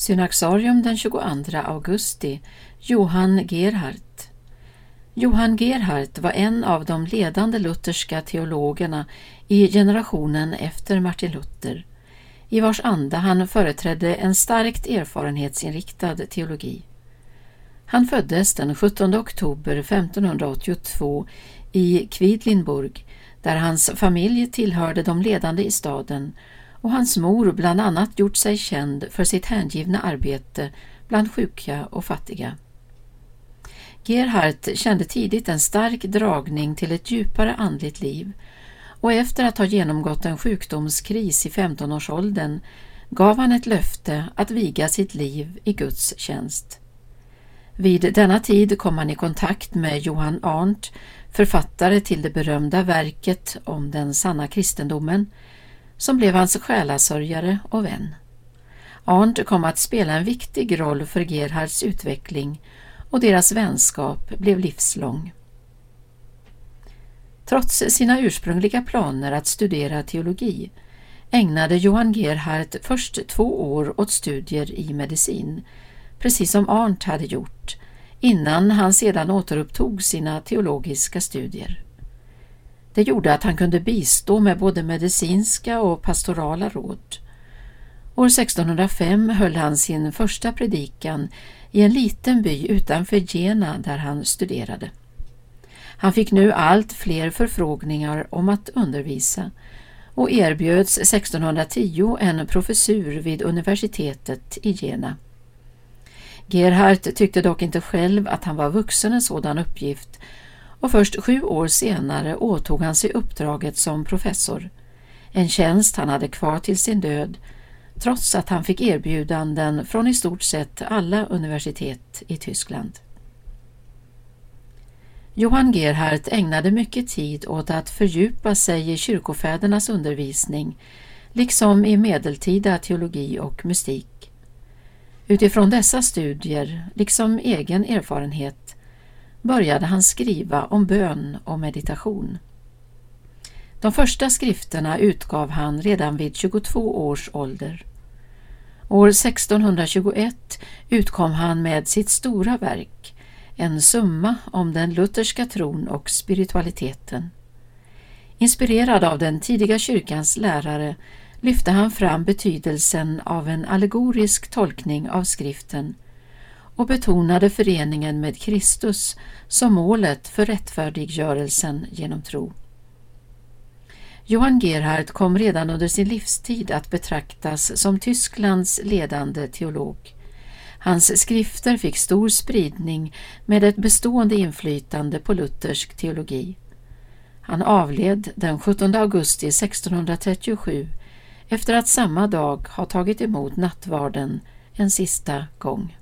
Synaxarium den 22 augusti Johan Gerhardt Johan Gerhardt var en av de ledande lutherska teologerna i generationen efter Martin Luther, i vars anda han företrädde en starkt erfarenhetsinriktad teologi. Han föddes den 17 oktober 1582 i Quedlinburg där hans familj tillhörde de ledande i staden och hans mor bland annat gjort sig känd för sitt hängivna arbete bland sjuka och fattiga. Gerhardt kände tidigt en stark dragning till ett djupare andligt liv och efter att ha genomgått en sjukdomskris i 15-årsåldern gav han ett löfte att viga sitt liv i Guds tjänst. Vid denna tid kom han i kontakt med Johan Arndt, författare till det berömda verket om den sanna kristendomen, som blev hans själasörjare och vän. Arndt kom att spela en viktig roll för Gerhards utveckling och deras vänskap blev livslång. Trots sina ursprungliga planer att studera teologi ägnade Johan Gerhardt först två år åt studier i medicin, precis som Arndt hade gjort, innan han sedan återupptog sina teologiska studier. Det gjorde att han kunde bistå med både medicinska och pastorala råd. År 1605 höll han sin första predikan i en liten by utanför Jena där han studerade. Han fick nu allt fler förfrågningar om att undervisa och erbjöds 1610 en professur vid universitetet i Jena. Gerhardt tyckte dock inte själv att han var vuxen en sådan uppgift och först sju år senare åtog han sig uppdraget som professor, en tjänst han hade kvar till sin död trots att han fick erbjudanden från i stort sett alla universitet i Tyskland. Johan Gerhardt ägnade mycket tid åt att fördjupa sig i kyrkofädernas undervisning liksom i medeltida teologi och mystik. Utifrån dessa studier, liksom egen erfarenhet, började han skriva om bön och meditation. De första skrifterna utgav han redan vid 22 års ålder. År 1621 utkom han med sitt stora verk, en summa om den lutherska tron och spiritualiteten. Inspirerad av den tidiga kyrkans lärare lyfte han fram betydelsen av en allegorisk tolkning av skriften och betonade föreningen med Kristus som målet för rättfärdiggörelsen genom tro. Johan Gerhard kom redan under sin livstid att betraktas som Tysklands ledande teolog. Hans skrifter fick stor spridning med ett bestående inflytande på luthersk teologi. Han avled den 17 augusti 1637 efter att samma dag ha tagit emot nattvarden en sista gång.